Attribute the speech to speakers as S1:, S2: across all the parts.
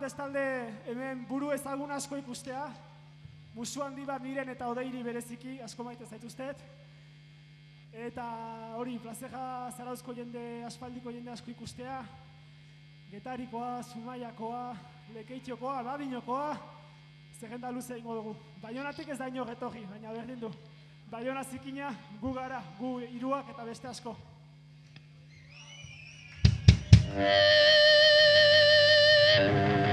S1: Bat bestalde hemen buru ezagun asko ikustea. Musu handi bat niren eta odeiri bereziki asko maite zaituztet. Eta hori, plazera zarauzko jende, aspaldiko jende asko ikustea. Getarikoa, Zumaiakoa, Lekeitiokoa, Badinokoa, zerrenda luze ingo dugu. Baionatik ez da ino getorri, baina berdin du. Baiona zikina, gu gara, gu hiruak eta beste asko.
S2: No viene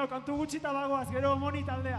S2: Bueno, kantu gutxita bagoaz, gero moni taldea.